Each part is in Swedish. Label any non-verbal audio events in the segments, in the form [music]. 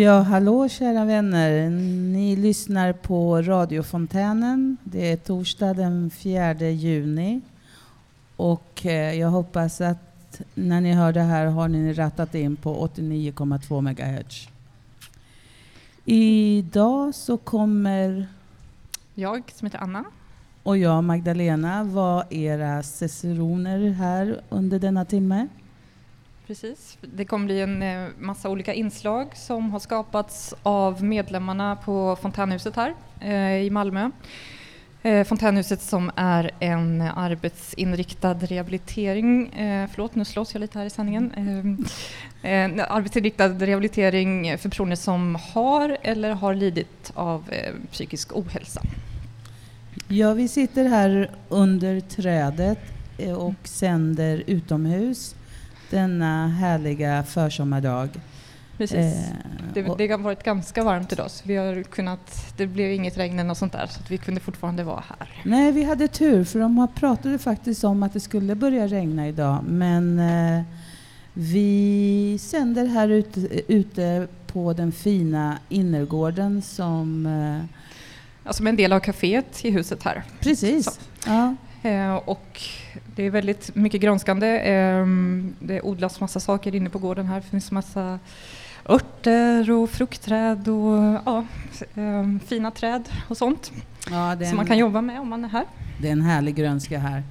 Ja, hallå kära vänner. Ni lyssnar på radiofontänen. Det är torsdag den 4 juni. Och eh, jag hoppas att när ni hör det här har ni rattat in på 89,2 MHz. Idag så kommer Jag som heter Anna. och jag, Magdalena, vara era ciceroner här under denna timme. Precis. Det kommer bli en eh, massa olika inslag som har skapats av medlemmarna på Fontänhuset här eh, i Malmö. Eh, Fontänhuset som är en arbetsinriktad rehabilitering, eh, förlåt nu slås jag lite här i sändningen, eh, eh, en arbetsinriktad rehabilitering för personer som har eller har lidit av eh, psykisk ohälsa. Ja, vi sitter här under trädet och sänder utomhus denna härliga försommardag. Precis. Eh, Det, det har varit ganska varmt idag så vi har kunnat, det blev inget regn eller något sånt där så vi kunde fortfarande vara här. Nej, vi hade tur för de pratade faktiskt om att det skulle börja regna idag. Men eh, vi sänder här ute, ute på den fina innergården som... Eh, Alltså en del av kaféet i huset här. precis. Så. Ja. Eh, och det är väldigt mycket grönskande. Eh, det odlas massa saker inne på gården här. Det finns massa örter och fruktträd och ja, eh, fina träd och sånt Ja, som man kan jobba med om man är här. det är en härlig grönska här.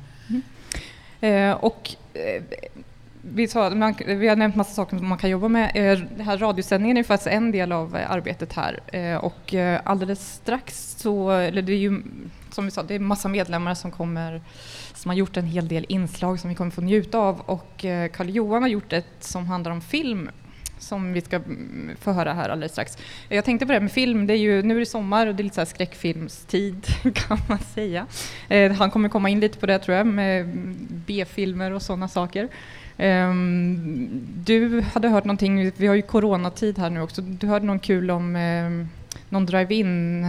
Eh, och eh, vi, sa, man, vi har nämnt massa saker som man kan jobba med. Den här radiosändningen är faktiskt en del av eh, arbetet här. Eh, och alldeles strax så, eller det är ju som vi sa, det är massa medlemmar som kommer som har gjort en hel del inslag som vi kommer få njuta av. och Karl-Johan har gjort ett som handlar om film som vi ska mm, få höra här alldeles strax. Jag tänkte på det här med film, det är ju, nu är det sommar och det är lite så här skräckfilmstid [laughs] kan man säga. Han kommer komma in lite på det tror jag, med B-filmer och sådana saker. Ehm, du hade hört någonting, vi har ju coronatid här nu också, du hörde någon kul om eh, någon drive-in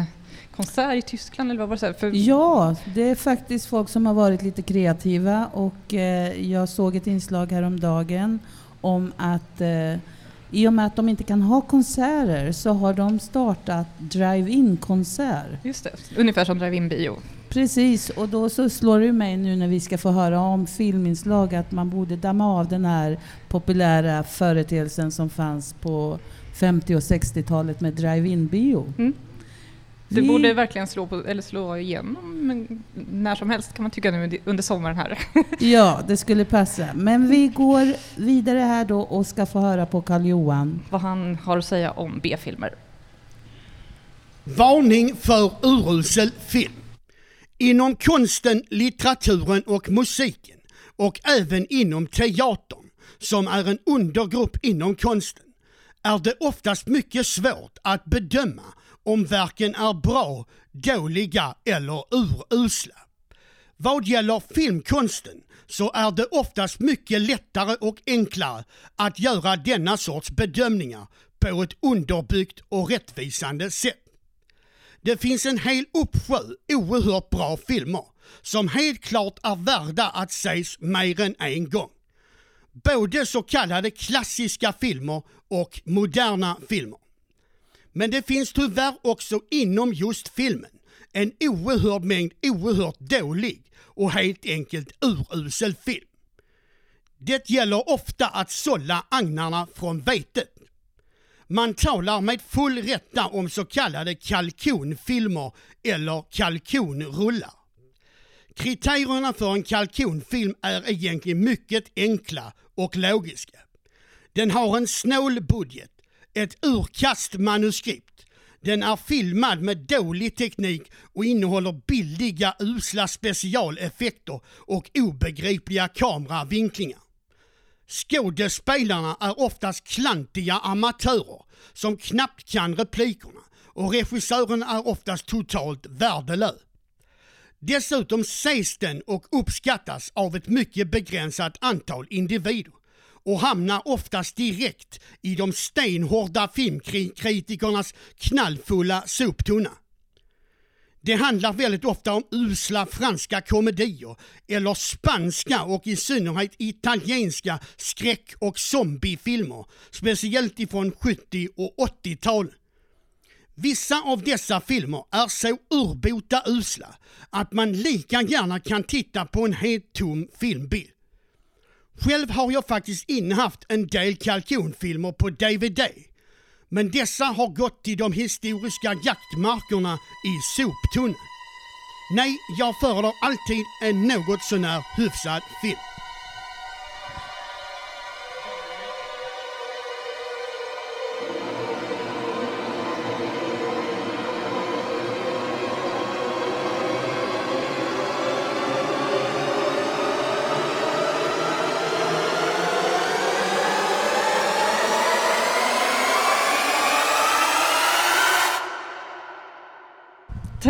konsert i Tyskland eller vad var det? För, Ja, det är faktiskt folk som har varit lite kreativa och eh, jag såg ett inslag häromdagen om att eh, i och med att de inte kan ha konserter så har de startat drive-in-konsert. Just det, ungefär som drive-in bio. Precis, och då så slår det mig nu när vi ska få höra om filminslag att man borde damma av den här populära företeelsen som fanns på 50 och 60-talet med drive-in-bio. Mm. Det Vi- borde verkligen slå, på, eller slå igenom men när som helst kan man tycka nu under sommaren här. [laughs] Ja, det skulle passa. Men vi går vidare här då och ska få höra på Karl Johan. Vad han har att säga om B-filmer. Varning för urusel film. Inom konsten, litteraturen och musiken och även inom teatern, som är en undergrupp inom konsten, är det oftast mycket svårt att bedöma om verken är bra, dåliga eller urusla. Vad gäller filmkonsten så är det oftast mycket lättare och enklare att göra denna sorts bedömningar på ett underbyggt och rättvisande sätt. Det finns en hel uppsjö oerhört bra filmer som helt klart är värda att ses mer än en gång. Både så kallade klassiska filmer och moderna filmer. Men det finns tyvärr också inom just filmen en oerhörd mängd oerhört dålig och helt enkelt urusel film. Det gäller ofta att sålla agnarna från vetet. Man talar med full rätta om så kallade kalkonfilmer eller kalkonrullar. Kriterierna för en kalkonfilm är egentligen mycket enkla och logiska. Den har en snål budget, ett urkast manuskript. Den är filmad med dålig teknik och innehåller billiga usla specialeffekter och obegripliga kameravinklingar. Skådespelarna är oftast klantiga amatörer som knappt kan replikerna och regissören är oftast totalt värdelös. Dessutom ses den och uppskattas av ett mycket begränsat antal individer och hamnar oftast direkt i de stenhårda filmkritikernas knallfulla soptunna. Det handlar väldigt ofta om usla franska komedier eller spanska och i synnerhet italienska skräck och zombiefilmer, speciellt ifrån 70 och 80-talet. Vissa av dessa filmer är så urbota usla att man lika gärna kan titta på en helt tom filmbild. Själv har jag faktiskt innehaft en del kalkonfilmer på DVD. Men dessa har gått till de historiska jaktmarkerna i soptunnan. Nej, jag föredrar alltid en något sånär hyfsad film.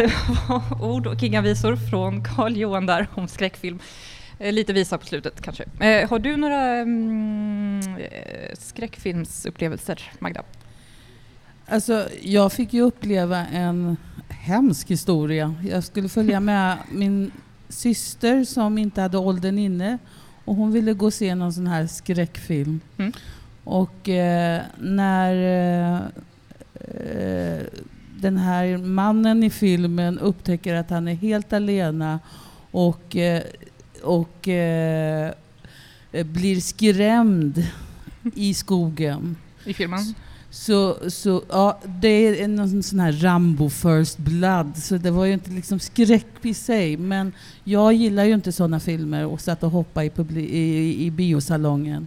[laughs] ord och inga visor från Carl Johan där om skräckfilm. Eh, Lite visa på slutet kanske. Eh, har du några mm, eh, skräckfilmsupplevelser, Magda? Alltså, jag fick ju uppleva en hemsk historia. Jag skulle följa [laughs] med min syster som inte hade åldern inne och hon ville gå och se någon sån här skräckfilm. Mm. Och eh, när eh, eh, den här mannen i filmen upptäcker att han är helt alena och, eh, och eh, blir skrämd i skogen. I filmen? Så, så ja, det är någon sån här Rambo First Blood, så det var ju inte liksom skräck i sig. Men jag gillar ju inte sådana filmer och satt och hoppade i, publi- i, i biosalongen.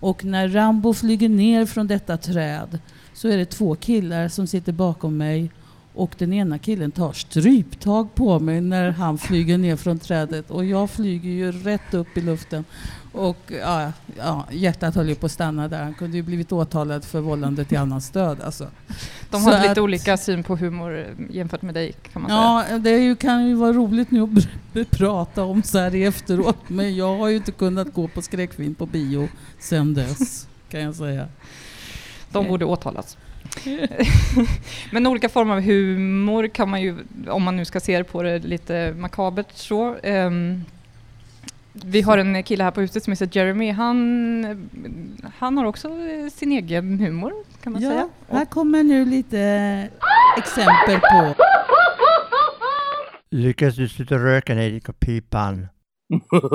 Och när Rambo flyger ner från detta träd så är det två killar som sitter bakom mig och den ena killen tar stryptag på mig när han flyger ner från trädet och jag flyger ju rätt upp i luften. Och ja, ja, hjärtat höll ju på att stanna där. Han kunde ju blivit åtalad för vållande till annans död. Alltså. De hade lite att- olika syn på humor eh, jämfört med dig kan man säga. Ja, det är ju, kan ju vara roligt nu att [laughs] prata om så här efteråt, men jag har ju inte kunnat gå på skräckfilm på bio sen dess, kan jag säga. De borde åtalas. [laughs] Men olika former av humor kan man ju, om man nu ska se det på det lite makabert så. ehm, vi har en kille här på huset som heter Jeremy. Han, han har också sin egen humor kan man säga. Ja, här kommer nu lite exempel på Lyckas du sluta röka ner i pipan? [laughs]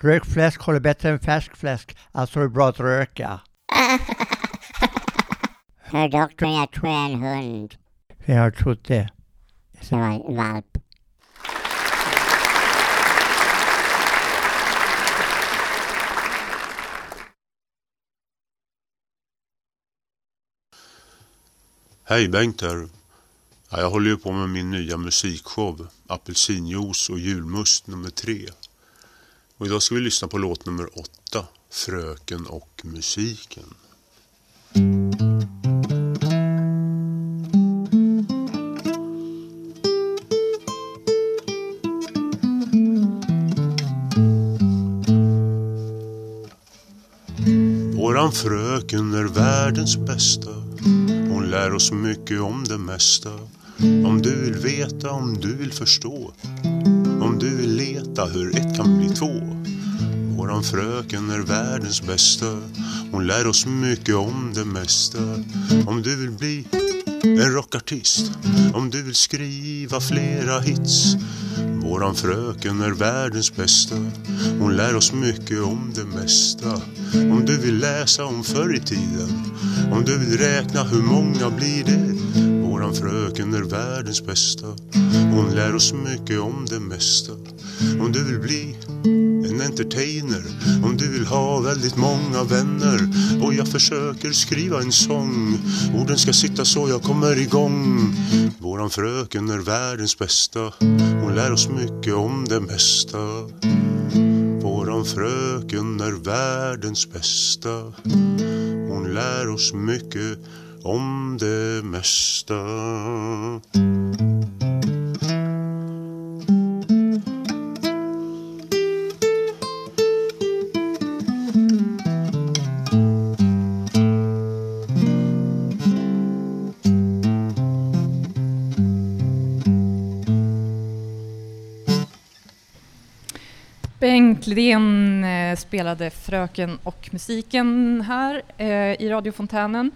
Rökfläsk håller bättre än färskfläsk, alltså är det bra att röka. Herr doktorn, jag tror jag är en hund. Jag har trott det. Det var en valp. Hej Bengt här. Ja, jag håller ju på med min nya musikshow Apelsinjuice och julmust nummer tre. Och idag ska vi lyssna på låt nummer åtta, Fröken och musiken. Våran fröken är världens bästa. Hon lär oss mycket om det mesta. Om du vill veta, om du vill förstå. Om du vill leta hur ett kan bli två. Våran fröken är världens bästa. Hon lär oss mycket om det mesta. Om du vill bli en rockartist Om du vill skriva flera hits. Våran fröken är världens bästa. Hon lär oss mycket om det mesta. Om du vill läsa om förr i tiden Om du vill räkna hur många blir det? Våran fröken är världens bästa. Hon lär oss mycket om det mesta. Om du vill bli entertainer. Om du vill ha väldigt många vänner. Och jag försöker skriva en sång. Orden ska sitta så jag kommer igång. Våran fröken är världens bästa. Hon lär oss mycket om det mesta. Våran fröken är världens bästa. Hon lär oss mycket om det mesta. Bengt Lidén eh, spelade Fröken och musiken här eh, i radiofontänen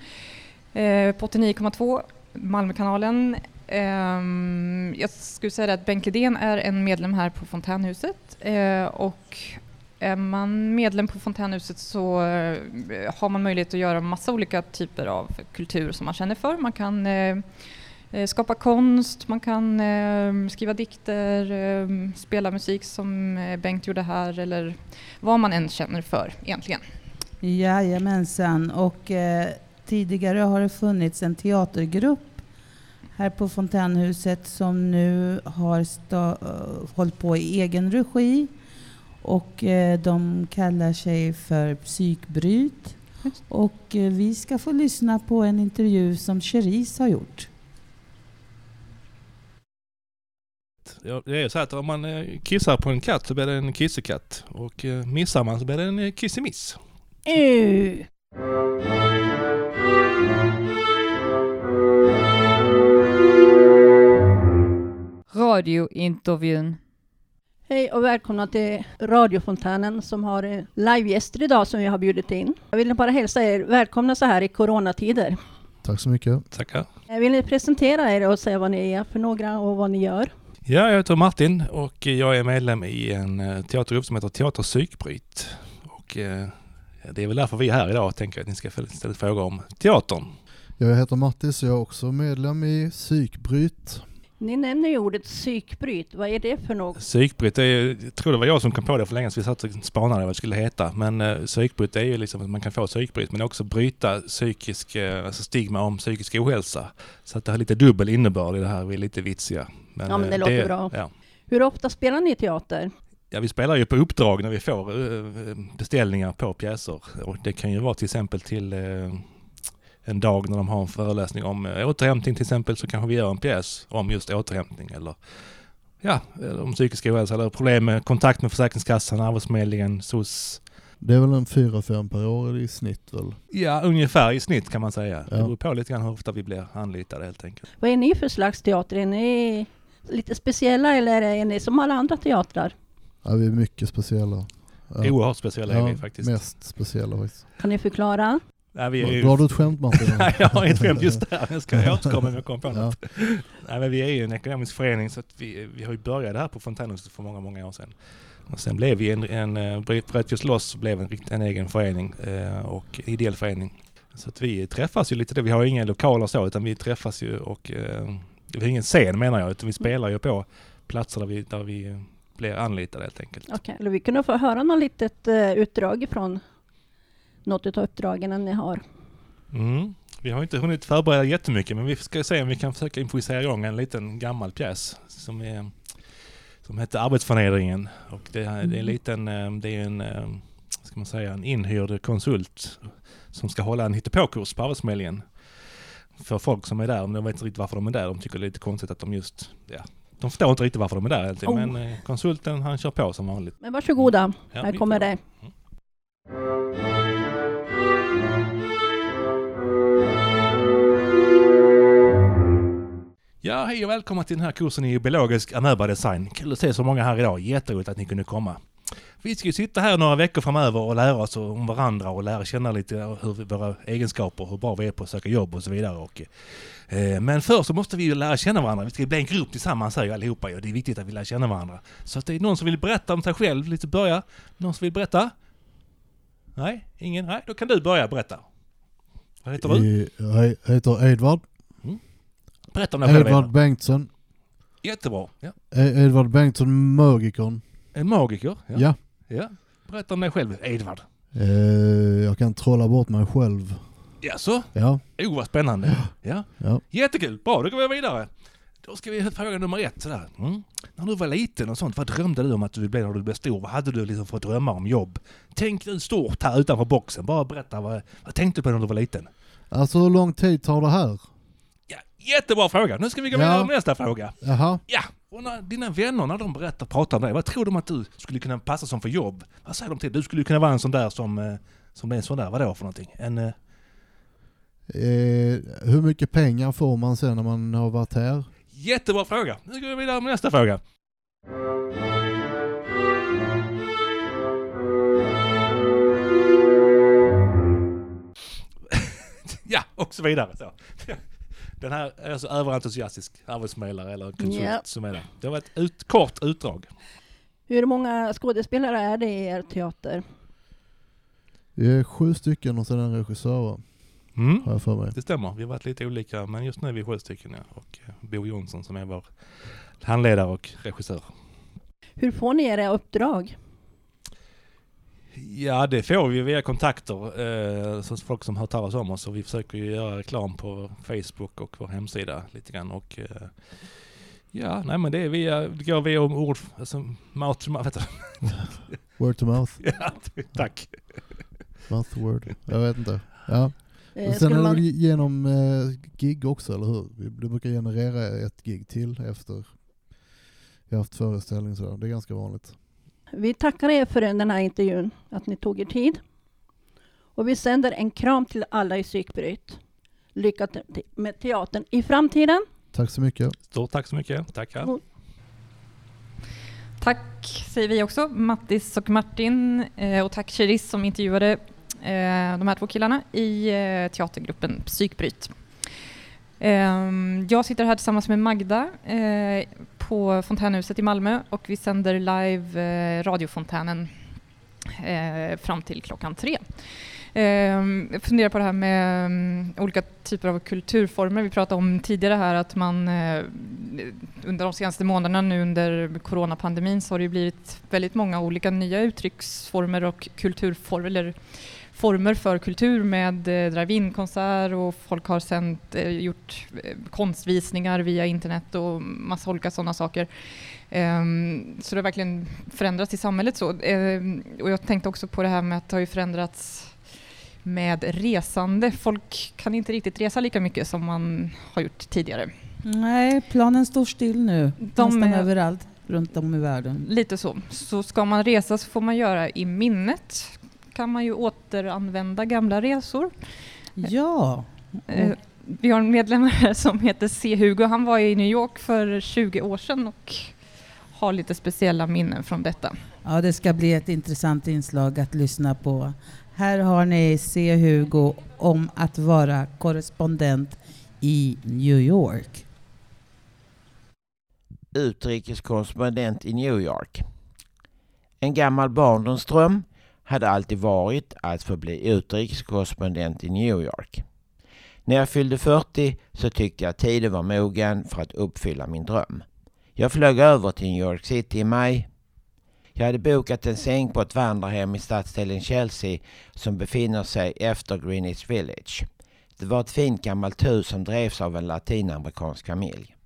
eh, på 89,2 Malmökanalen. Ehm, jag skulle säga att Bengt Lidén är en medlem här på Fontänhuset eh, och är man medlem på Fontänhuset så eh, har man möjlighet att göra massa olika typer av kultur som man känner för. Man kan eh, skapa konst, man kan eh, skriva dikter, eh, spela musik som eh, Bengt gjorde här eller vad man än känner för egentligen. Jajamensan. Och eh, tidigare har det funnits en teatergrupp här på Fontänhuset som nu har eh, hållit på i egen regi. Och eh, de kallar sig för Psykbryt. Och eh, vi ska få lyssna på en intervju som Cherise har gjort. Ja, det är ju så att om man eh, kissar på en katt så blir det en kissekatt och eh, missar man så blir det en eh, kissemiss. Uh. Radiointervjun. Hej och välkomna till radiofontänen som har livegäster idag som vi har bjudit in. Jag vill bara hälsa er välkomna så här i coronatider. Tack så mycket. Tackar. Jag vill ni presentera er och säga vad ni är för några och vad ni gör? Ja, jag heter Martin och jag är medlem i en eh, teatergrupp som heter Teater Psykbryt. Och eh, det är väl därför vi är här idag och tänker att ni ska ställa frågor om teatern. Jag heter Mattis och jag är också medlem i Psykbryt. Ni nämner ju ordet psykbryt. Vad är det för något? Psykbryt, det är, jag tror det var jag som kom på det för länge sedan, vi satt och spanade vad det skulle heta. Men eh, psykbryt är ju liksom att man kan få psykbryt men också bryta psykisk, eh, alltså stigma om psykisk ohälsa. Så att det har lite dubbel innebörd i det här, vi är lite vitsiga. Ja, men det eh, låter bra. Ja. Hur ofta spelar ni teater? Ja, vi spelar ju på uppdrag när vi får eh, beställningar på pjäser. Och det kan ju vara till exempel till eh, en dag när de har en föreläsning om återhämtning till exempel så kanske vi gör en pjäs om just återhämtning eller ja, om psykisk ohälsa eller problem med kontakt med Försäkringskassan, Arbetsförmedlingen, SOS. Det är väl en fyra, fem per år i snitt väl? Ja, ungefär i snitt kan man säga. Ja. Det beror på lite grann hur ofta vi blir anlitade helt enkelt. Vad är ni för slags teater? Är ni lite speciella eller är ni som alla andra teatrar? Ja, vi är mycket speciella. Ja. Oerhört speciella är vi faktiskt. mest speciella faktiskt. Kan ni förklara? Ja, vi är ju... Drar du ett skämt Martin? [laughs] Nej, jag har ett skämt just där. Jag ska återkomma om jag kommer på Ja. något. Nej, men vi är ju en ekonomisk förening så att vi, vi har ju börjat det här på Fontänhuset för många, många år sedan. Och sen blev vi en, en eh, bröt just loss och blev en, en egen förening eh, och ideell förening. Så att vi träffas ju lite. Vi har inga lokaler så utan vi träffas ju och eh, vi har ingen scen menar jag utan vi spelar ju på platser där vi, där vi eh, blir anlitade helt enkelt. Okej, eller vi kunde få höra något litet uh, utdrag ifrån något av uppdragen ni har. Mm. Vi har inte hunnit förbereda jättemycket men vi ska se om vi kan försöka improvisera igång en liten gammal pjäs som, är, som heter Arbetsförnedringen. Och det, är- det är en liten, eh, det är en, eh, ska man säga, en inhyrd konsult som ska hålla en hittepåkurs på Arbetsförmedlingen. För folk som är där, men de vet inte riktigt varför de är där. De tycker det är lite konstigt att de just, ja, de förstår inte riktigt varför de är där egentligen. Oh. Men eh, konsulten han kör på som vanligt. Men varsågoda, Ja, här kommer det. Ja, hej och välkomna till den här kursen i biologisk amöbadesign. Kul att se så många här idag. Jätteroligt att ni kunde komma. Vi ska ju sitta här några veckor framöver och lära oss om varandra och lära känna lite hur vi, våra egenskaper, hur bra vi är på att söka jobb och så vidare. Och, eh, men först så måste vi ju lära känna varandra. Vi ska bli en grupp tillsammans här ju allihopa och det är viktigt att vi lär känna varandra. Så att det är någon som vill berätta om sig själv, lite börja. Någon som vill berätta? Nej, ingen? Nej, då kan du börja berätta. Vad heter du? Jag heter Edvard. Berätta om dig själv. Edvard. Bengtsson. Jättebra. Ja. E- Edvard Bengtsson, magikern. En magiker? Ja. Ja. Berätta om dig själv, Edvard. Eh, jag kan trolla bort mig själv. Jaså? Ja, Oh, vad spännande. Ja. ja. Jättekul. Bra, då går vi vidare. Då ska vi fråga nummer ett. Sådär. Mm. När du var liten och sånt, vad drömde du om att du ville bli när du blev stor? Vad hade du liksom för drömmar om jobb? Tänk nu stort här utanför boxen. Bara berätta, vad, vad tänkte du på när du var liten? Alltså hur lång tid tar det här? Ja, jättebra fråga. Nu ska vi gå Ja. vidare med nästa fråga. Jaha. Ja, och när dina vänner, när de berättar, pratar om dig, vad tror de att du skulle kunna passa som för jobb? Vad säger de till Du skulle kunna vara en sån där som, eh, som är en sån där, vadå för någonting? En... Eh, eh, hur mycket pengar får man sen när man har varit här? Jättebra fråga! Nu går vi vidare med nästa fråga. [laughs] ja, och så vidare. Så. Den här är alltså överentusiastisk arbetsförmedlare eller konsult Ja. som är det. Det var ett ut, kort utdrag. Hur många skådespelare är det i er teater? Vi är sju stycken och sen en regissör? Mm. har jag för mig. Det stämmer, vi har varit lite olika men just nu är vi sju stycken ja. och eh, Bo Jonsson som är vår handledare och regissör. Hur får ni era uppdrag? Ja det får vi via kontakter, eh, så folk som har talas om oss och vi försöker ju göra reklam på Facebook och vår hemsida lite grann och eh, Ja, nej men det är via, det går via ord, alltså mouth to mouth, du? [laughs] Word to mouth. [laughs] Ja, tack. Mouth to word. Jag vet inte. Ja. Eh, Och sen är det genom eh, gig också, eller hur? Vi vi brukar generera ett gig till efter vi har haft föreställning så Det är ganska vanligt. Vi tackar er för den här intervjun, att ni tog er tid. Och vi sänder en kram till alla i Psykbryt. Lycka till med teatern i framtiden. Tack så mycket. Stort tack så mycket, tackar. Tack säger vi också, Mattis och Martin. Eh, och tack Cheris som intervjuade eh, de här två killarna i eh, teatergruppen Psykbryt. Ehm, jag sitter här tillsammans med Magda eh, på Fontänhuset i Malmö och vi sänder live eh, radiofontänen eh, fram till klockan tre. Ehm, jag funderar på det här med mm, olika typer av kulturformer. Vi pratade om tidigare här att man under de senaste månaderna nu under coronapandemin så har det blivit väldigt många olika nya uttrycksformer och kulturformer former för kultur med eh, drive-in-konsert och folk har sänt, eh, gjort eh, konstvisningar via internet och massa olika sådana saker. Ehm, så det har verkligen förändrats i samhället så. Ehm, och jag tänkte också på det här med att det har ju förändrats med resande. Folk kan inte riktigt resa lika mycket som man har gjort tidigare. Nej, planen står still nu. De Nästan är- överallt runt om i världen. Lite så. Så ska man resa så får man göra i minnet. Kan man ju återanvända gamla resor. Ja. Eh, vi har en medlem här som heter C-Hugo. Han var i New York för 20 år sedan och har lite speciella minnen från detta. Ja, det ska bli ett intressant inslag att lyssna på. Här har ni C. Hugo om att vara korrespondent i New York. utrikeskorrespondent i New York. En gammal barndomsdröm hade alltid varit att få bli utrikeskorrespondent i New York. När jag fyllde 40 så tyckte jag tiden var mogen för att uppfylla min dröm. Jag flög över till New York City i maj. Jag hade bokat en säng på ett vandrarhem i stadsdelen Chelsea som befinner sig efter Greenwich Village. Det var ett fint gammalt hus som drevs av en latinamerikansk familj.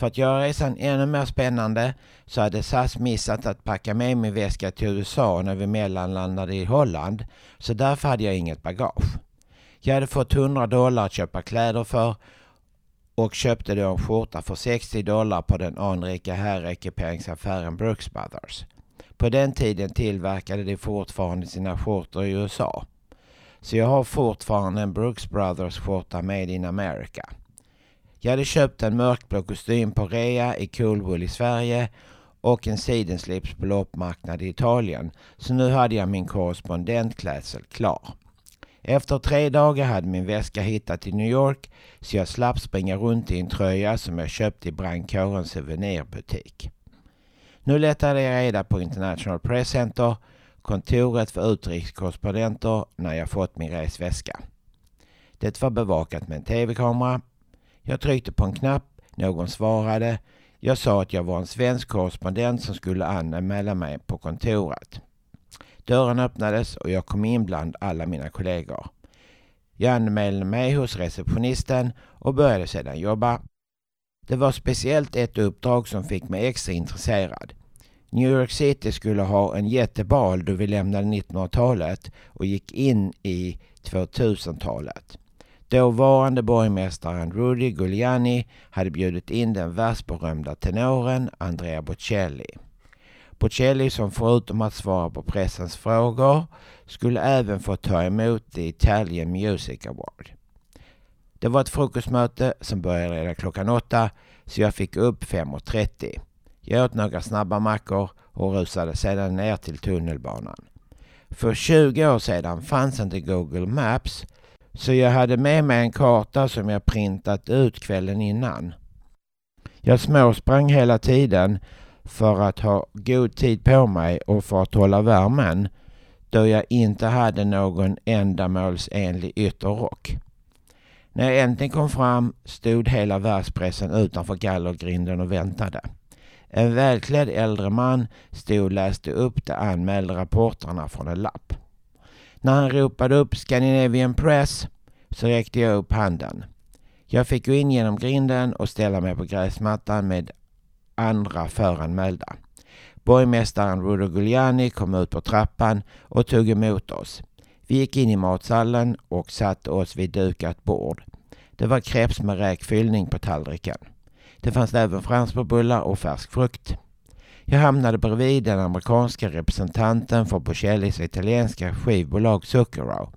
För att göra resan ännu mer spännande så hade SAS missat att packa med min väska till USA när vi mellanlandade i Holland, så därför hade jag inget bagage. Jag hade fått 100 dollar att köpa kläder för och köpte då en skjorta för 60 dollar på den anrika herrekiperingsaffären Brooks Brothers. På den tiden tillverkade de fortfarande sina skjortor i USA. Så jag har fortfarande en Brooks Brothers skjorta made in America. Jag hade köpt en mörkblå kostym på rea i Coolwool i Sverige och en sidenslips på loppmarknad i Italien. Så nu hade jag min korrespondentklädsel klar. Efter tre dagar hade min väska hittat i New York så jag slapp springa runt i en tröja som jag köpt i brandkårens souvenirbutik. Nu letade jag reda på International Press Center, kontoret för utrikeskorrespondenter, när jag fått min resväska. Det var bevakat med en tv-kamera. Jag tryckte på en knapp, någon svarade. Jag sa att jag var en svensk korrespondent som skulle anmäla mig på kontoret. Dörren öppnades och jag kom in bland alla mina kollegor. Jag anmälde mig hos receptionisten och började sedan jobba. Det var speciellt ett uppdrag som fick mig extra intresserad. New York City skulle ha en jättebal då vi lämnade 1900-talet och gick in i 2000-talet. Dåvarande borgmästaren Rudy Giuliani hade bjudit in den världsberömda tenoren Andrea Bocelli. Bocelli som förutom att svara på pressens frågor skulle även få ta emot the Italian Music Award. Det var ett frukostmöte som började redan klockan åtta så jag fick upp 5.30. Jag åt några snabba mackor och rusade sedan ner till tunnelbanan. För 20 år sedan fanns inte Google Maps så jag hade med mig en karta som jag printat ut kvällen innan. Jag småsprang hela tiden för att ha god tid på mig och för att hålla värmen då jag inte hade någon ändamålsenlig ytterrock. När jag äntligen kom fram stod hela världspressen utanför gallergrinden och väntade. En välklädd äldre man stod och läste upp de anmälda rapporterna från en lapp. När han ropade upp Scandinavian Press så räckte jag upp handen. Jag fick gå in genom grinden och ställa mig på gräsmattan med andra föranmälda. Borgmästaren Rudo Giuliani kom ut på trappan och tog emot oss. Vi gick in i matsalen och satte oss vid dukat bord. Det var kreps med räkfyllning på tallriken. Det fanns även franskbrödbullar och färsk frukt. Jag hamnade bredvid den amerikanska representanten för Bocellis italienska skivbolag Zucchero.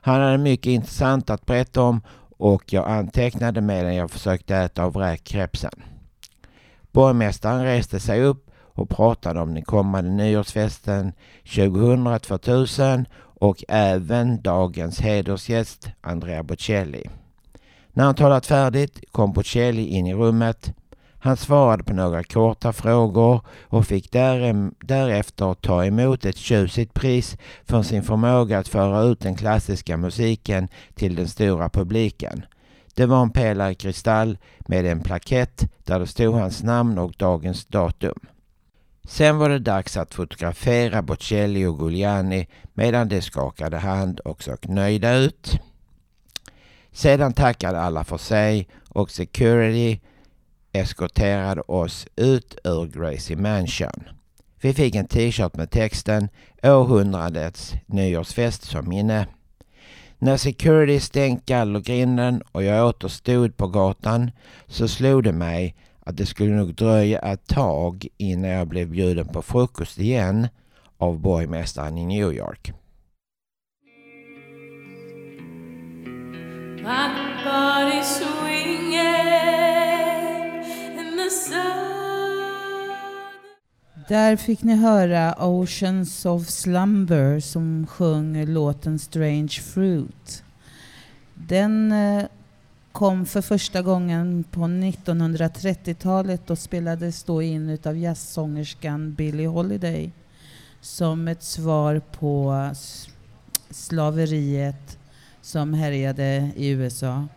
Han hade mycket intressant att berätta om och jag antecknade medan jag försökte äta av räkkrepsen. Borgmästaren reste sig upp och pratade om den kommande nyårsfesten 2000-2000 och även dagens hedersgäst Andrea Bocelli. När han talat färdigt kom Bocelli in i rummet. Han svarade på några korta frågor och fick därefter ta emot ett tjusigt pris för sin förmåga att föra ut den klassiska musiken till den stora publiken. Det var en pelare i kristall med en plakett där det stod hans namn och dagens datum. Sen var det dags att fotografera Bocelli och Giuliani medan de skakade hand och såg nöjda ut. Sedan tackade alla för sig och security eskorterade oss ut ur Gracie Mansion. Vi fick en t-shirt med texten Århundradets nyårsfest som minne. När security stängt gallergrinden och jag återstod på gatan så slog det mig att det skulle nog dröja ett tag innan jag blev bjuden på frukost igen av borgmästaren i New York. Där fick ni höra Oceans of Slumber som sjöng låten Strange Fruit. Den eh, kom för första gången på 1930-talet och spelades då in av jazzsångerskan Billie Holiday som ett svar på slaveriet som härjade i USA.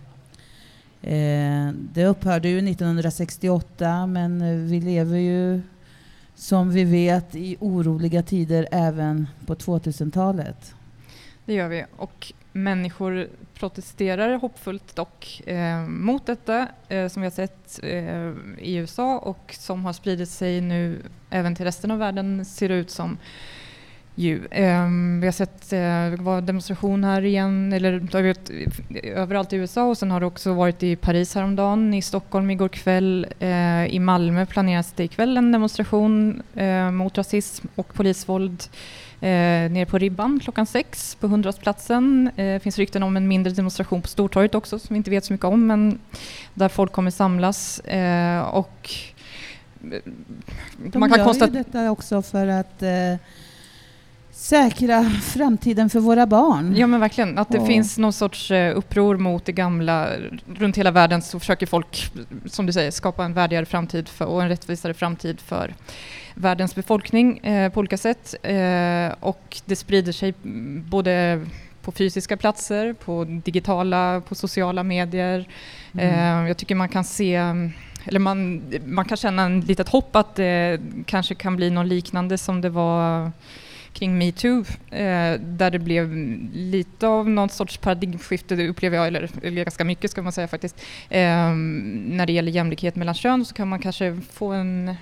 Eh, det upphörde ju 1968 men eh, vi lever ju som vi vet i oroliga tider även på 2000-talet. Det gör vi och människor protesterar hoppfullt dock eh, mot detta eh, som vi har sett eh, i USA och som har spridit sig nu även till resten av världen ser det ut som ju. Um, vi har sett uh, var demonstration här igen, eller vet, överallt i USA och sen har det också varit i Paris häromdagen, i Stockholm igår kväll, uh, i Malmö planeras det ikväll en demonstration uh, mot rasism och polisvåld uh, nere på Ribban klockan sex på Hundrastplatsen. Det finns rykten om en mindre demonstration på Stortorget också som vi inte vet så mycket om men där folk kommer samlas och De man kan gör ju detta också för att säkra framtiden för våra barn. Ja men verkligen, att det och. finns någon sorts eh, uppror mot det gamla. Runt hela världen så försöker folk, som du säger, skapa en värdigare framtid för, och en rättvisare framtid för världens befolkning eh, på olika sätt. Eh, och det sprider sig både på fysiska platser, på digitala, på sociala medier. Mm. Eh, jag tycker man kan se eller man, man kan känna en litet hopp att det kanske kan bli något liknande som det var kring metoo eh, där det blev lite av någon sorts paradigmskifte, det upplever jag, eller, eller ganska mycket ska man säga faktiskt. Eh, när det gäller jämlikhet mellan kön så kan man kanske få en,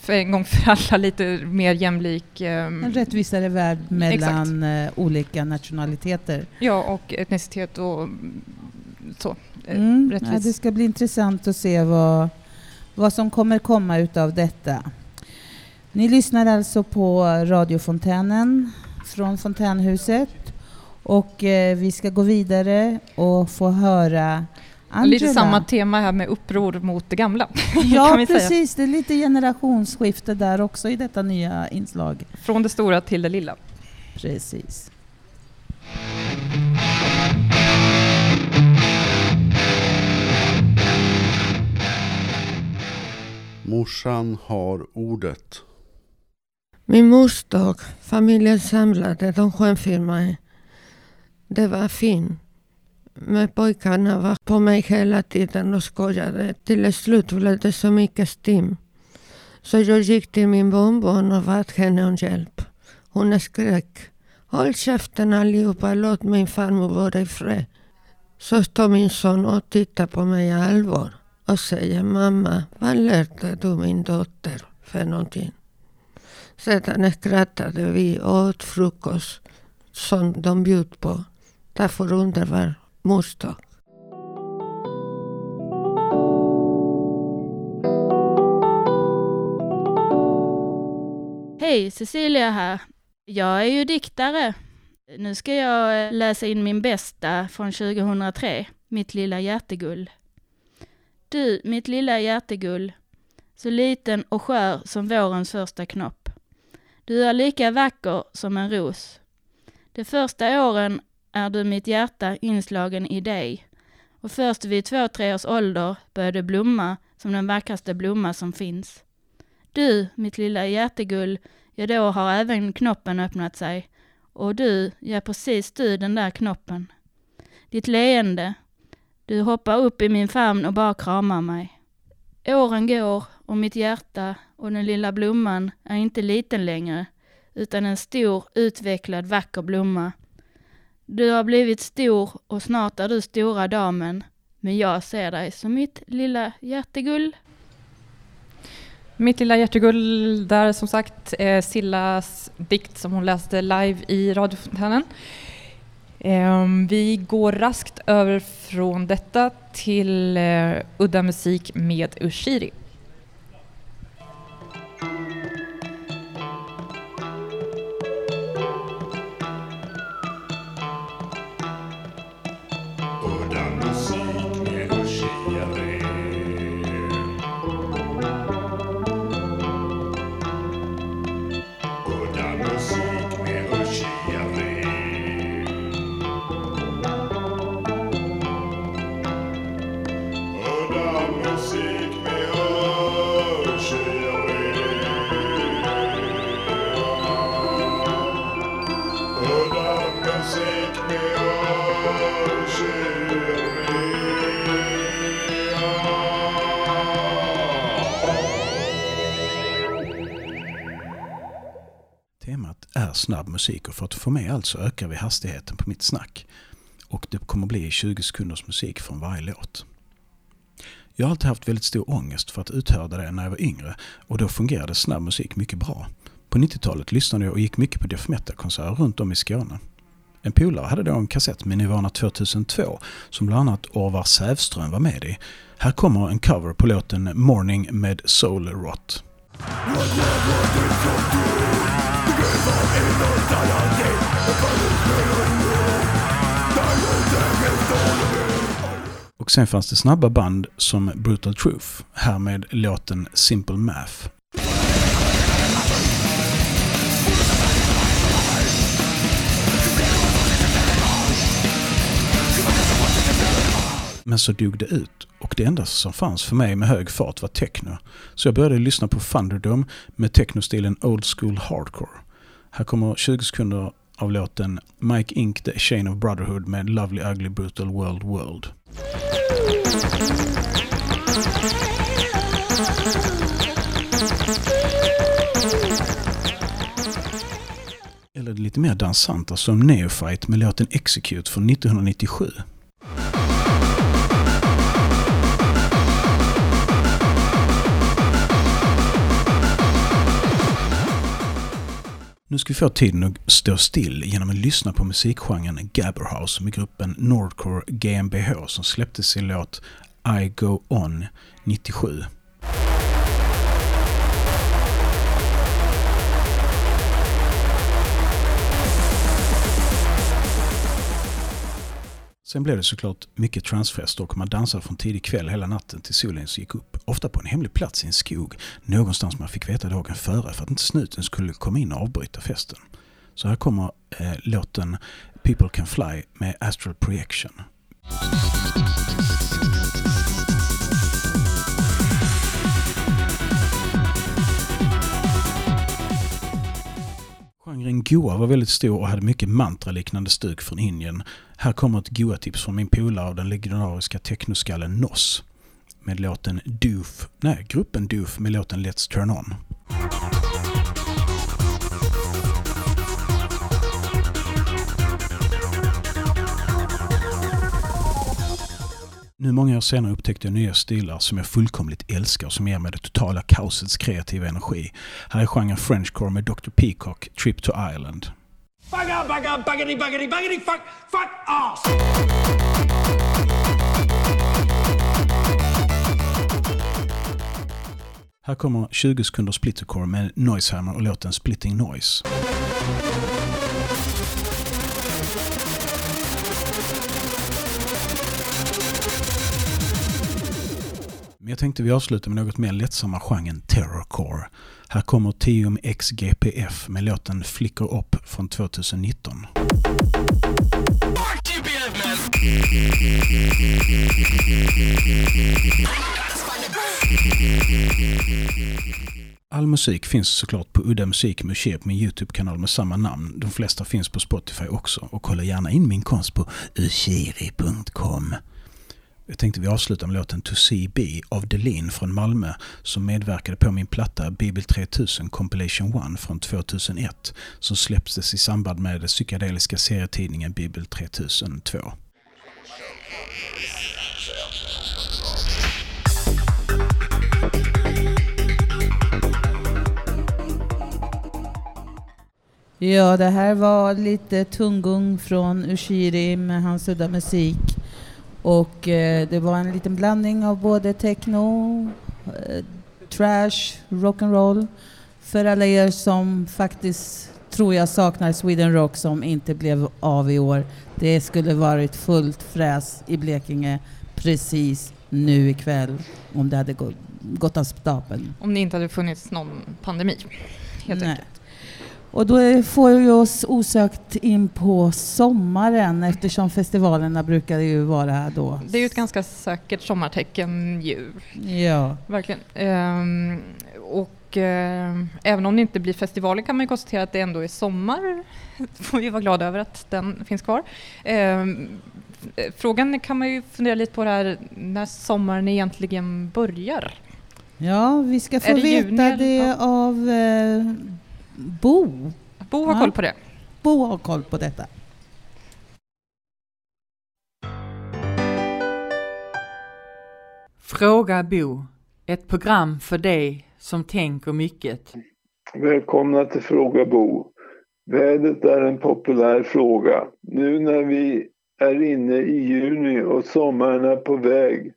för en gång för alla, lite mer jämlik... Eh, en rättvisare värld mellan exakt. Eh, olika nationaliteter. Ja, och etnicitet och så. Eh, mm, ja, det ska bli intressant att se vad, vad som kommer komma utav detta. Ni lyssnar alltså på radiofontänen från Fontänhuset och eh, vi ska gå vidare och få höra Angela. Lite samma tema här med uppror mot det gamla. [laughs] Ja, precis. Säga. Det är lite generationsskifte där också i detta nya inslag. Från det stora till det lilla. Precis. Morsan har ordet. Min mors dag, familjen samlade, de sjöng för mig. Det var fint. Men pojkarna var på mig hela tiden och skojade. Till slut blev det så mycket stim. Så jag gick till min bonbon och bad henne om hjälp. Hon skrek. Håll käften allihopa, låt min farmor vara i fred. Så står min son och tittar på mig i allvar och säger mamma, vad lärde du min dotter för någonting? Sedan skrattade vi och åt frukost som de bjöd på. Därför underbar mors dag. Hej, Cecilia här. Jag är ju diktare. Nu ska jag eh, läsa in min bästa från 2003, Mitt lilla hjärtegull. Du, mitt lilla hjärtegull, så liten och skör som vårens första knopp. Du är lika vacker som en ros. De första åren är du mitt hjärta inslagen i dig. Och först vid två, tre års ålder börjar du blomma som den vackraste blomma som finns. Du, mitt lilla hjärtegull, ja då har även knoppen öppnat sig. Och du, ja precis du den där knoppen. Ditt leende. Du hoppar upp i min famn och bara kramar mig. Åren går och mitt hjärta och den lilla blomman är inte liten längre, utan en stor, utvecklad, vacker blomma. Du har blivit stor och snart är du stora damen, men jag ser dig som mitt lilla hjärtegull. Mitt lilla hjärtegull där som sagt eh, Sillas dikt som hon läste live i radiofontänen. Eh, vi går raskt över från detta till eh, udda musik med Ushiri. Här snabb musik och för att få med allt så ökar vi hastigheten på mitt snack. Och det kommer bli 20 sekunders musik från varje låt. Jag har alltid haft väldigt stor ångest för att uthärda det när jag var yngre och då fungerade snabb musik mycket bra. På 90-talet lyssnade jag och gick mycket på death metal-konserter runt om i Skåne. En polare hade då en kassett med Nirvana 2002 som bland annat Orvar Sävström var med i. Här kommer en cover på låten Morning med Soul Rot. Och sen fanns det snabba band som Brutal Truth, här med låten Simple Math. Men så dog det ut och det enda som fanns för mig med hög fart var techno. Så jag började lyssna på Thunderdome med technostilen Old School Hardcore. Här kommer 20 sekunder av låten Mike Ink The Chain of Brotherhood med Lovely Ugly Brutal World World. Eller det lite mer dansanta som Neophyte med låten Execute från 1997. Nu ska vi få tiden att stå still genom att lyssna på musikgenren Gabberhouse med gruppen Nordcore GmbH som släppte sin låt I Go On 97. Sen blev det såklart mycket transfester och man dansade från tidig kväll hela natten till solen gick upp. Ofta på en hemlig plats i en skog, någonstans man fick veta dagen före för att inte snuten skulle komma in och avbryta festen. Så här kommer eh, låten People Can Fly med Astral Projection. Genren goa var väldigt stor och hade mycket mantraliknande stuk från Indien här kommer ett Goa-tips från min polare av den legendariska technoskallen Noss. Med låten Doof, nej, gruppen Doof med låten Let's Turn On. Nu många år senare upptäckte jag nya stilar som jag fullkomligt älskar och som ger mig det totala kaosets kreativa energi. Här är genren Frenchcore med Dr. Peacock, Trip to Ireland. Bugger, bugger, buggity, buggity, buggity, fuck, fuck off! Här kommer 20 sekunder splittercore med Noisehammer och låten Splitting Noise. Men jag tänkte vi avslutar med något mer lättsamma genren terrorcore. Här kommer Tium XGPF med låten Flicker Up från 2019. All musik finns såklart på Udda Musik Museet på min Youtube-kanal med samma namn. De flesta finns på Spotify också. Och kolla gärna in min konst på ushiri.com. Jag tänkte vi avslutar med låten To See Be av Delin från Malmö som medverkade på min platta Bibel 3000 Compilation 1 från 2001 som släpptes i samband med den psykedeliska serietidningen Bibel 3002. Ja, det här var lite tungung från Ushiri med hans udda musik. Och eh, det var en liten blandning av både techno, eh, trash, rock'n'roll. För alla er som faktiskt tror jag saknar Sweden Rock som inte blev av i år. Det skulle varit fullt fräs i Blekinge precis nu ikväll om det hade gå- gått av stapeln. Om det inte hade funnits någon pandemi, helt Nej. enkelt. Och då får vi oss osökt in på sommaren eftersom festivalerna brukar ju vara då. Det är ju ett ganska säkert sommartecken ju. Ja. Verkligen. Ehm, och ehm, även om det inte blir festivaler kan man ju konstatera att det ändå är sommar. [laughs] får vi vara glada över att den finns kvar. Ehm, eh, frågan kan man ju fundera lite på det här när sommaren egentligen börjar. Ja, vi ska få det veta juni det av eh, Bo. Bo har Ja. koll på det. Bo har koll på detta. Fråga Bo. Ett program för dig som tänker mycket. Välkomna till Fråga Bo. Vädret är en populär fråga. Nu när vi är inne i juni och sommaren är på väg.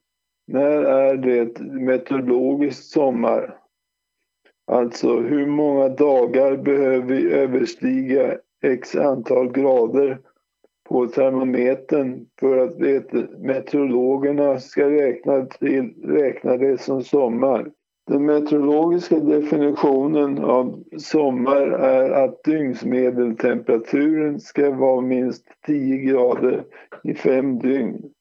När är det meteorologiskt sommar? Alltså hur många dagar behöver vi överstiga x antal grader på termometern för att meteorologerna ska räkna, till, räkna det som sommar? Den meteorologiska definitionen av sommar är att dygnsmedeltemperaturen ska vara minst 10 grader i fem dygn.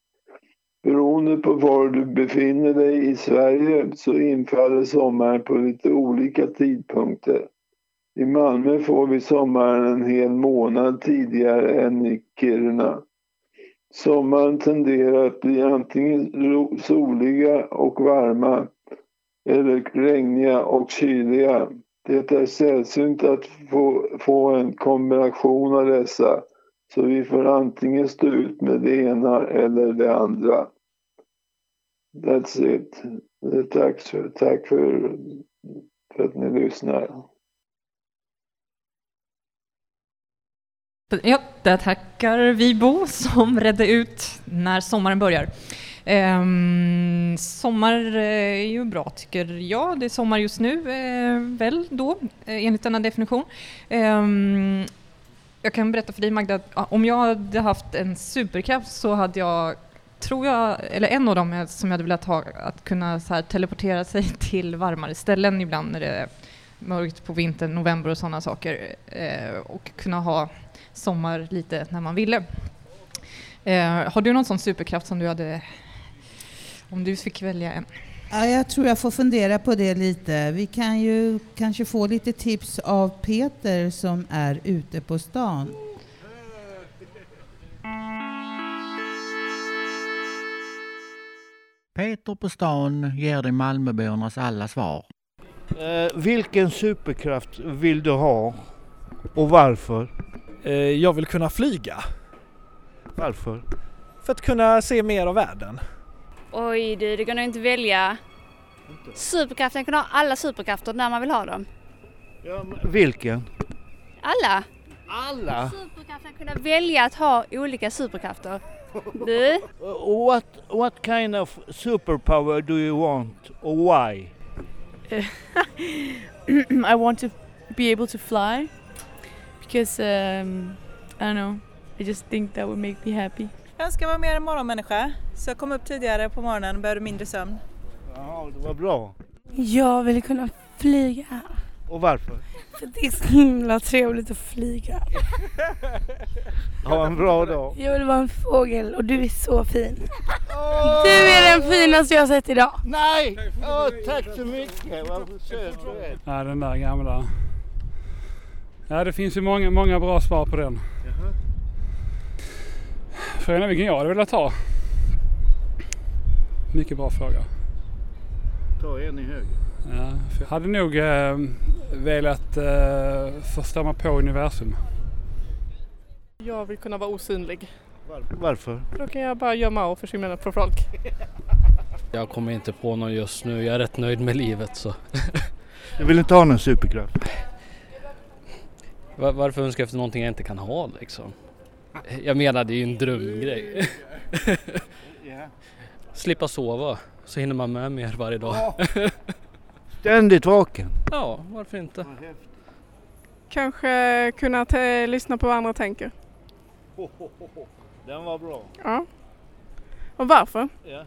Beroende på var du befinner dig i Sverige så infaller sommaren på lite olika tidpunkter. I Malmö får vi sommaren en hel månad tidigare än i Kiruna. Sommaren tenderar att bli antingen soliga och varma eller regniga och kyliga. Det är sällsynt att få, få en kombination av dessa så vi får antingen stå ut med det ena eller det andra. That's it. Tack för, tack för, för att ni lyssnar. Ja, där tackar vi Bo som redde ut när sommaren börjar. Ehm, sommar eh, är ju bra tycker jag. Det är sommar just nu, eh, väl då, eh, enligt denna definition. Ehm, jag kan berätta för dig Magda, att om jag hade haft en superkraft så hade jag, tror jag, eller en av dem som jag hade velat ha, att kunna så här, teleportera sig [laughs] till varmare ställen ibland när det är mörkt på vintern, november och sådana saker. Eh, och kunna ha sommar lite när man ville. Eh, har du någon sån superkraft som du hade, om du fick välja en? Ja, jag tror jag får fundera på det lite. Vi kan ju kanske få lite tips av Peter som är ute på stan. Peter på stan ger dig Malmöbornas alla svar. Eh, vilken superkraft vill du ha och varför? Eh, jag vill kunna flyga. Varför? För att kunna se mer av världen. Oj du, du kan nog inte välja superkraften. kan ha alla superkrafter när man vill ha dem. Ja, men vilken? Alla! Alla? Superkraften kunna välja att ha olika superkrafter. [laughs] Du? Uh, what, what kind of superpower do you want or why? [laughs] I want to be able to fly because um, I don't know. I just think that would make me happy. Jag önskar vara mer en morgonmänniska. Så jag kom upp tidigare på morgonen och behövde mindre sömn. Jaha, det var bra. Jag vill kunna flyga. Och varför? För det är så himla trevligt att flyga. [laughs] Ha en bra dag. Jag vill vara en fågel och du är så fin. Du är den finaste jag har sett idag. Nej! Åh, tack så mycket, vad söt du är. Ja, den där gamla. Ja, det finns ju många, många bra svar på den. Frågan är vilken jag hade velat ta. Mycket bra fråga. Ta en i höger. Ja, för jag hade nog eh, velat eh, förstämma på universum. Jag vill kunna vara osynlig. Varför? Då kan jag bara gömma och försvinna på folk. [laughs] Jag kommer inte på någon just nu. Jag är rätt nöjd med livet så. [laughs] Du vill inte ha någon superkraft? Var, varför önska efter någonting jag inte kan ha liksom? Jag menar det är ju en drömgrej. Slippa sova så hinner man med mer varje dag. Ständigt vaken. Ja, varför inte? Kanske kunna lyssna på vad andra tänker. Den var bra. Ja. Och varför? Ja.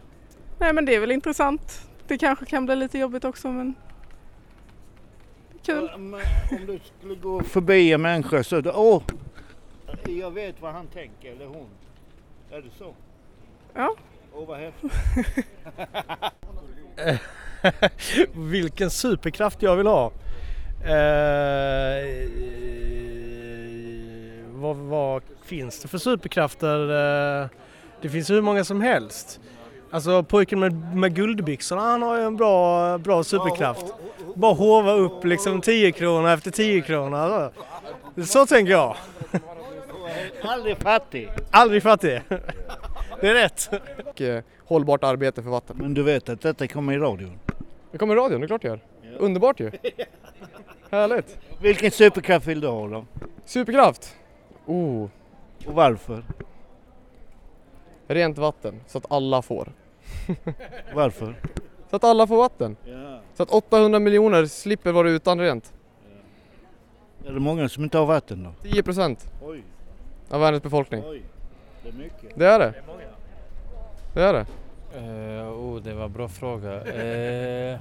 Nej men det är väl intressant. Det kanske kan bli lite jobbigt också men kul. Men om du skulle gå förbi en människa så, åh, jag vet vad han tänker eller hon. Är det så? Ja. Åh vad häftigt. [laughs] Vilken superkraft jag vill ha? Eh, vad, vad finns det för superkrafter? Eh, det finns hur många som helst. Alltså pojken med, med guldbyxorna han har ju en bra, bra superkraft. Bara hova upp liksom 10 kronor efter 10 kronor. Alltså. Så tänker jag. [laughs] Aldrig fattig. Aldrig fattig. Det är rätt. Och eh, hållbart arbete för vatten. Men du vet att detta kommer i radion? Det kommer i radion, det är klart det gör. Underbart ju. Härligt. Vilken superkraft vill du ha då? Superkraft? Oh. Och varför? Rent vatten, så att alla får. [laughs] Varför? Så att alla får vatten. Ja. Så att 800 miljoner slipper vara utan rent. Är det många som inte har vatten då? 10 procent Oj. Av världens befolkning. Oj, det är mycket. Det är det. Det är det. Uh, oh, det var en bra fråga. Uh,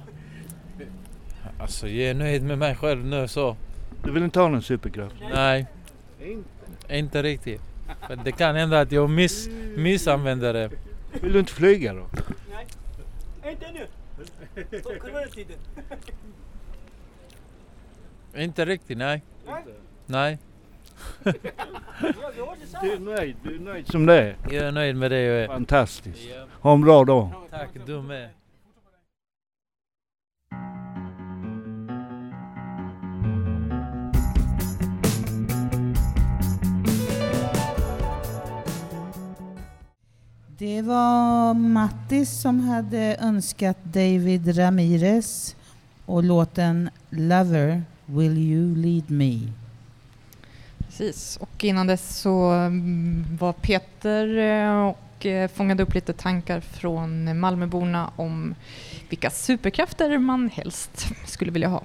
alltså jag är nöjd med mig själv nu så. Du vill inte ha någon superkraft? Nej. Inte riktigt. För det kan hända att jag miss, missanvänder det. Vill du inte flyga då? Inte ännu! Stopp coronatiden. Inte riktigt, nej. Nej. Du är nöjd, du är nöjd som det är? Jag är nöjd med det jag är. Fantastiskt. Ha en bra dag. Tack, du med. Det var Mattis som hade önskat David Ramirez och låten Lover, Will You Lead Me? Precis, och innan dess så mm, var Peter eh, och eh, fångade upp lite tankar från Malmöborna om vilka superkrafter man helst skulle vilja ha.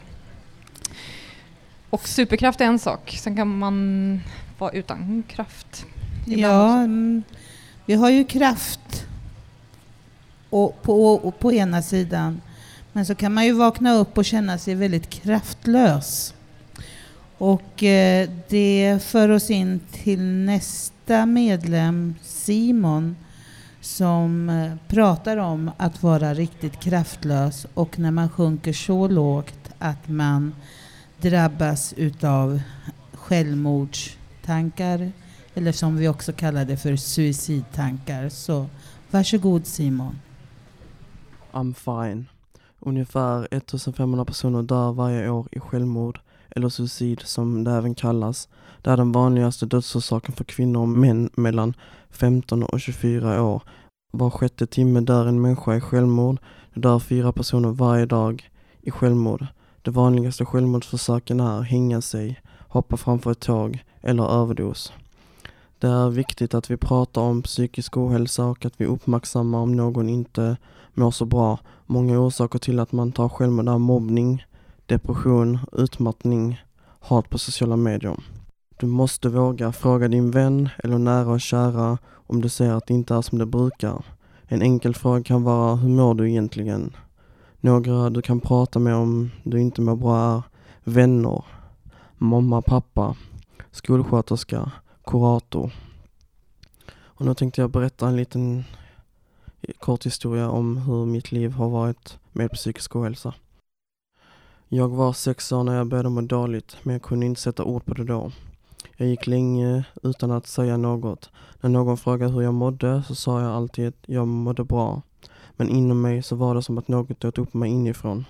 Och superkraft är en sak, sen kan man vara utan kraft. Ja, mm, vi har ju kraft och på, och på ena sidan. Men så kan man ju vakna upp och känna sig väldigt kraftlös. Och eh, det för oss in till nästa medlem, Simon, som eh, pratar om att vara riktigt kraftlös och när man sjunker så lågt att man drabbas utav självmordstankar eller som vi också kallar det för suicidtankar. Så varsågod Simon. I'm fine. Ungefär 1500 personer dör varje år i självmord eller suicid som det även kallas. Det är den vanligaste dödsorsaken för kvinnor och män mellan 15 och 24 år. Var sjätte timme dör en människa i självmord. Det dör fyra personer varje dag i självmord. De vanligaste självmordsförsöken är hänga sig, hoppa framför ett tåg eller överdos. Det är viktigt att vi pratar om psykisk ohälsa och att vi uppmärksammar om någon inte mår så bra. Många orsaker till att man tar självmord är mobbning, depression, utmattning, hat på sociala medier. Du måste våga fråga din vän eller nära och kära om du ser att det inte är som det brukar. En enkel fråga kan vara, hur mår du egentligen? Några du kan prata med om du inte mår bra är vänner, mamma, pappa, skolsköterska, kurator. Och nu tänkte jag berätta en liten kort historia om hur mitt liv har varit med psykisk ohälsa. Jag var sex år när jag började må dåligt, men jag kunde inte sätta ord på det då. Jag gick länge utan att säga något. När någon frågade hur jag mådde så sa jag alltid att jag mådde bra. Men inom mig så var det som att något åt upp mig inifrån.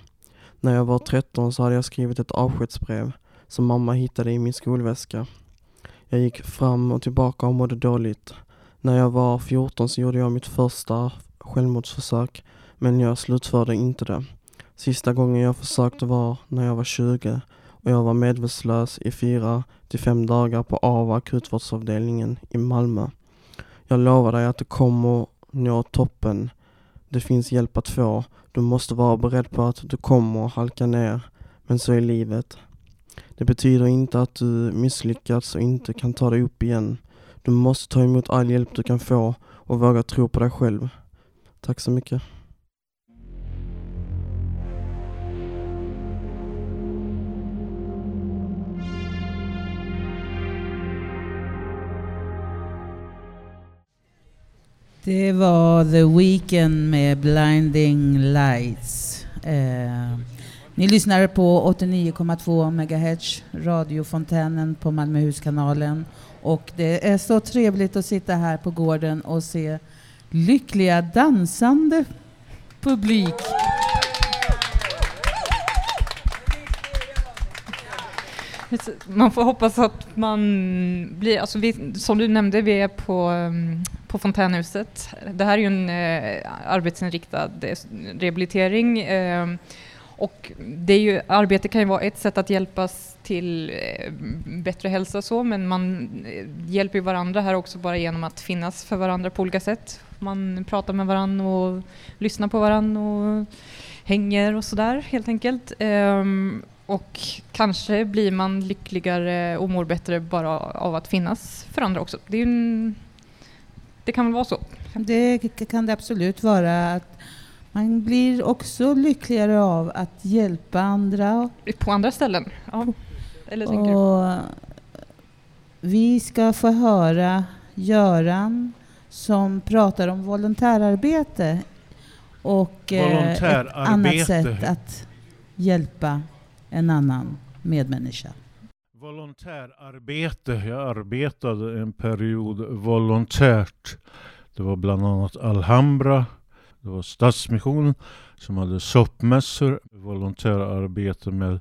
När jag var 13 så hade jag skrivit ett avskedsbrev som mamma hittade i min skolväska. Jag gick fram och tillbaka och mådde dåligt. När jag var 14 så gjorde jag mitt första självmordsförsök men jag slutförde inte det. Sista gången jag försökte var när jag var 20 och jag var medvetslös i fyra till fem dagar på AVA akutvårdsavdelningen i Malmö. Jag lovar dig att du kommer nå toppen. Det finns hjälp att få. Du måste vara beredd på att du kommer halka ner. Men så är livet. Det betyder inte att du misslyckats och inte kan ta dig upp igen. Du måste ta emot all hjälp du kan få och våga tro på dig själv. Tack så mycket. Det var The Weeknd med Blinding Lights. Eh, ni lyssnar på 89,2 MHz, radiofontänen på Malmöhuskanalen. Och det är så trevligt att sitta här på gården och se lyckliga dansande publik. Man får hoppas att man blir, alltså vi, som du nämnde, vi är på, ehm, på Fontänhuset. Det här är ju en eh, arbetsinriktad eh, rehabilitering eh, och det är ju, arbete kan ju vara ett sätt att hjälpas till eh, bättre hälsa och så, men man eh, hjälper ju varandra här också bara genom att finnas för varandra på olika sätt. Man pratar med varandra och lyssnar på varandra och hänger och sådär helt enkelt. Um, och kanske blir man lyckligare och mår bättre bara av att finnas för andra också. Det, en, det kan väl vara så? Det kan det absolut vara. Att man blir också lyckligare av att hjälpa andra. På andra ställen? Ja. Eller och vi ska få höra Göran som pratar om volontärarbete och volontärarbete. ett annat sätt att hjälpa en annan medmänniska. Volontärarbete. Jag arbetade en period volontärt. Det var bland annat Alhambra, det var Stadsmissionen som hade soppmässor, volontärarbete med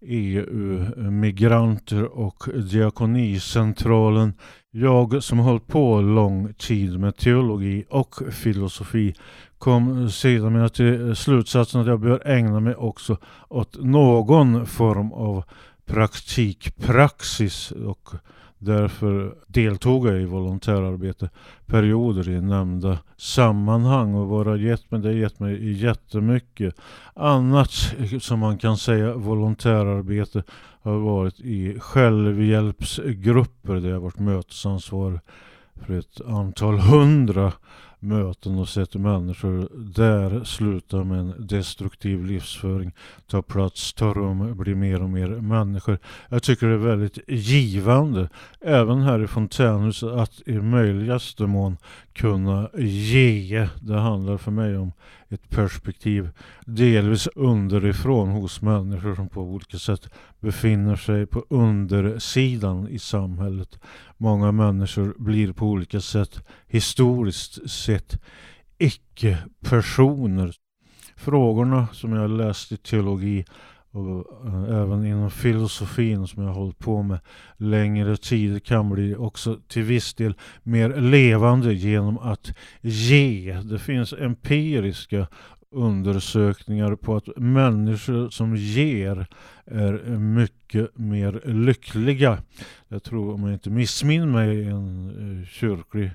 EU-migranter och Diakonicentralen. Jag som hållit på lång tid med teologi och filosofi kom sedan till slutsatsen att jag bör ägna mig också åt någon form av praktikpraxis och därför deltog jag i volontärarbete perioder i nämnda sammanhang och vad det har gett mig, det har gett mig jättemycket. Annat som man kan säga volontärarbete har varit i självhjälpsgrupper där jag varit mötesansvarig för ett antal hundra möten och sett människor där sluta med en destruktiv livsföring, ta plats, ta rum, bli mer och mer människor. Jag tycker det är väldigt givande, även här i fontänhuset, att i möjligaste mån kunna ge. Det handlar för mig om ett perspektiv delvis underifrån hos människor som på olika sätt befinner sig på undersidan i samhället. Många människor blir på olika sätt historiskt sett icke-personer. Frågorna som jag läste i teologi och äh, även inom filosofin som jag har hållit på med längre tid kan bli också till viss del mer levande genom att ge. Det finns empiriska undersökningar på att människor som ger är mycket mer lyckliga. Jag tror, om jag inte missminner mig, en eh, kyrklig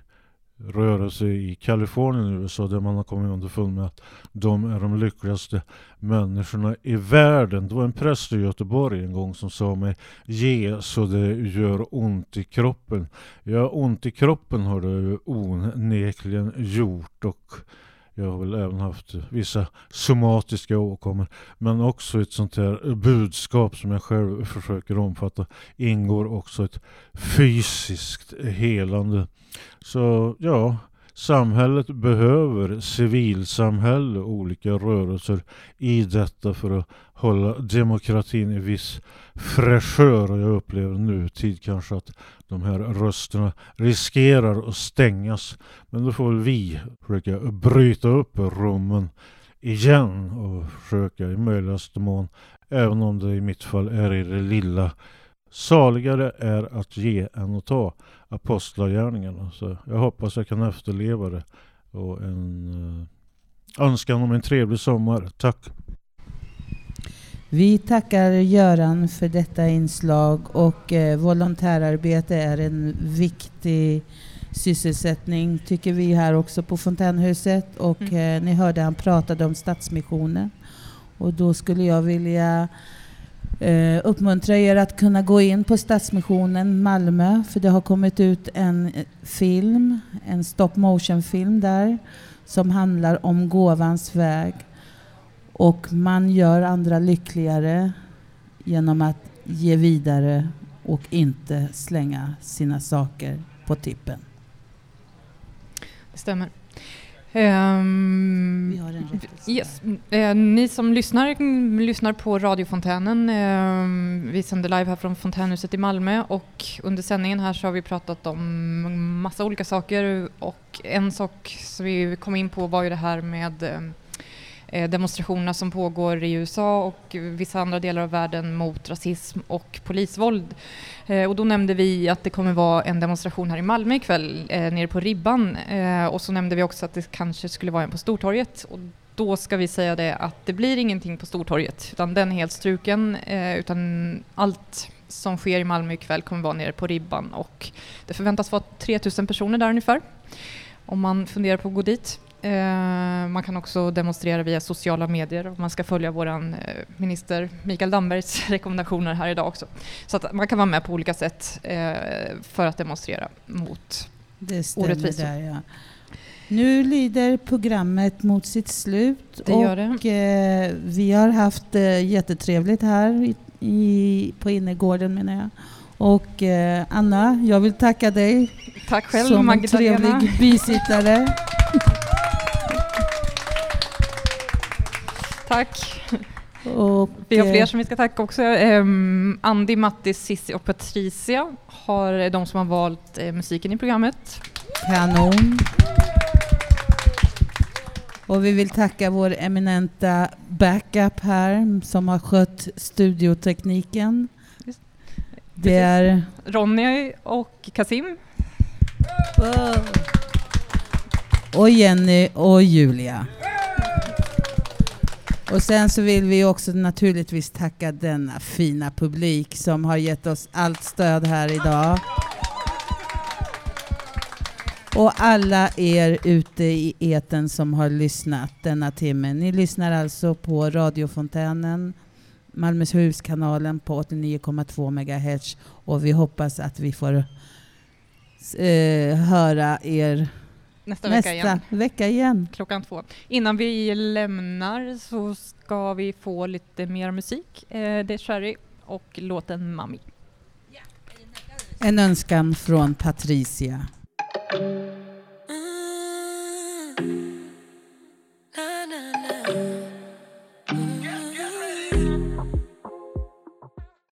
rörelse i Kalifornien i USA där man har kommit underfund med att de är de lyckligaste människorna i världen. Det var en präst i Göteborg en gång som sa mig ge så det gör ont i kroppen. Ja, ont i kroppen har det onekligen gjort och jag har väl även haft vissa somatiska åkommor. Men också ett sånt här budskap som jag själv försöker omfatta ingår också ett fysiskt helande. Så ja, samhället behöver civilsamhälle och olika rörelser i detta för att hålla demokratin i viss fräschör. Och jag upplever nutid kanske att de här rösterna riskerar att stängas. Men då får väl vi försöka bryta upp rummen igen och försöka i möjligaste mån, även om det i mitt fall är i det lilla, saligare är att ge än att ta apostlagärningarna. Så jag hoppas jag kan efterleva det och en uh, önskan om en trevlig sommar. Tack! Vi tackar Göran för detta inslag och eh, volontärarbete är en viktig sysselsättning tycker vi här också på Fontänhuset och mm. eh, ni hörde han pratade om Stadsmissionen och då skulle jag vilja eh, uppmuntra er att kunna gå in på Stadsmissionen Malmö för det har kommit ut en film, en stop motion film där som handlar om gåvans väg och man gör andra lyckligare genom att ge vidare och inte slänga sina saker på tippen. Det stämmer. Um, yes. Uh, ni som lyssnar, lyssnar på radiofontänen. Uh, vi sänder live här från Fontänhuset i Malmö och under sändningen här så har vi pratat om massa olika saker och en sak som vi kom in på var ju det här med um, Eh, demonstrationerna som pågår i USA och vissa andra delar av världen mot rasism och polisvåld. Eh, och då nämnde vi att det kommer vara en demonstration här i Malmö ikväll eh, nere på Ribban och så nämnde vi också att det kanske skulle vara en på Stortorget och då ska vi säga det att det blir ingenting på Stortorget utan den är helt struken utan allt som sker i Malmö ikväll kommer vara nere på Ribban och det förväntas vara 3000 personer där ungefär om man funderar på att gå dit. Eh, man kan också demonstrera via sociala medier och man ska följa vår eh, minister Mikael Dambergs [laughs] rekommendationer här idag också. Så att man kan vara med på olika sätt eh, för att demonstrera mot det orättvisor. Där, ja. Nu lider programmet mot sitt slut det och det. vi har haft jättetrevligt här i, på innergården menar jag. Och Anna, jag vill tacka dig Tack själv, som Magdalena. en trevlig bisittare. [laughs] Tack. Och, vi har fler som vi ska tacka också. Um, Andi, Mattis, Sissi och Patricia har de som har valt uh, musiken i programmet. Kanon. Och vi vill tacka vår eminenta backup här som har skött studiotekniken. Det är Ronny och Kasim. Wow. Och Jenny och Julia. Och sen så vill vi också naturligtvis tacka denna fina publik som har gett oss allt stöd här idag. Och alla er ute i eten som har lyssnat denna timme. Ni lyssnar alltså på radiofontänen, Malmöhuskanalen på 89,2 MHz och vi hoppas att vi får eh, höra er nästa, nästa vecka igen. vecka igen. Klockan två. Innan vi lämnar så ska vi få lite mer musik. Eh, det är Sherry och låten Mami. En önskan från Patricia.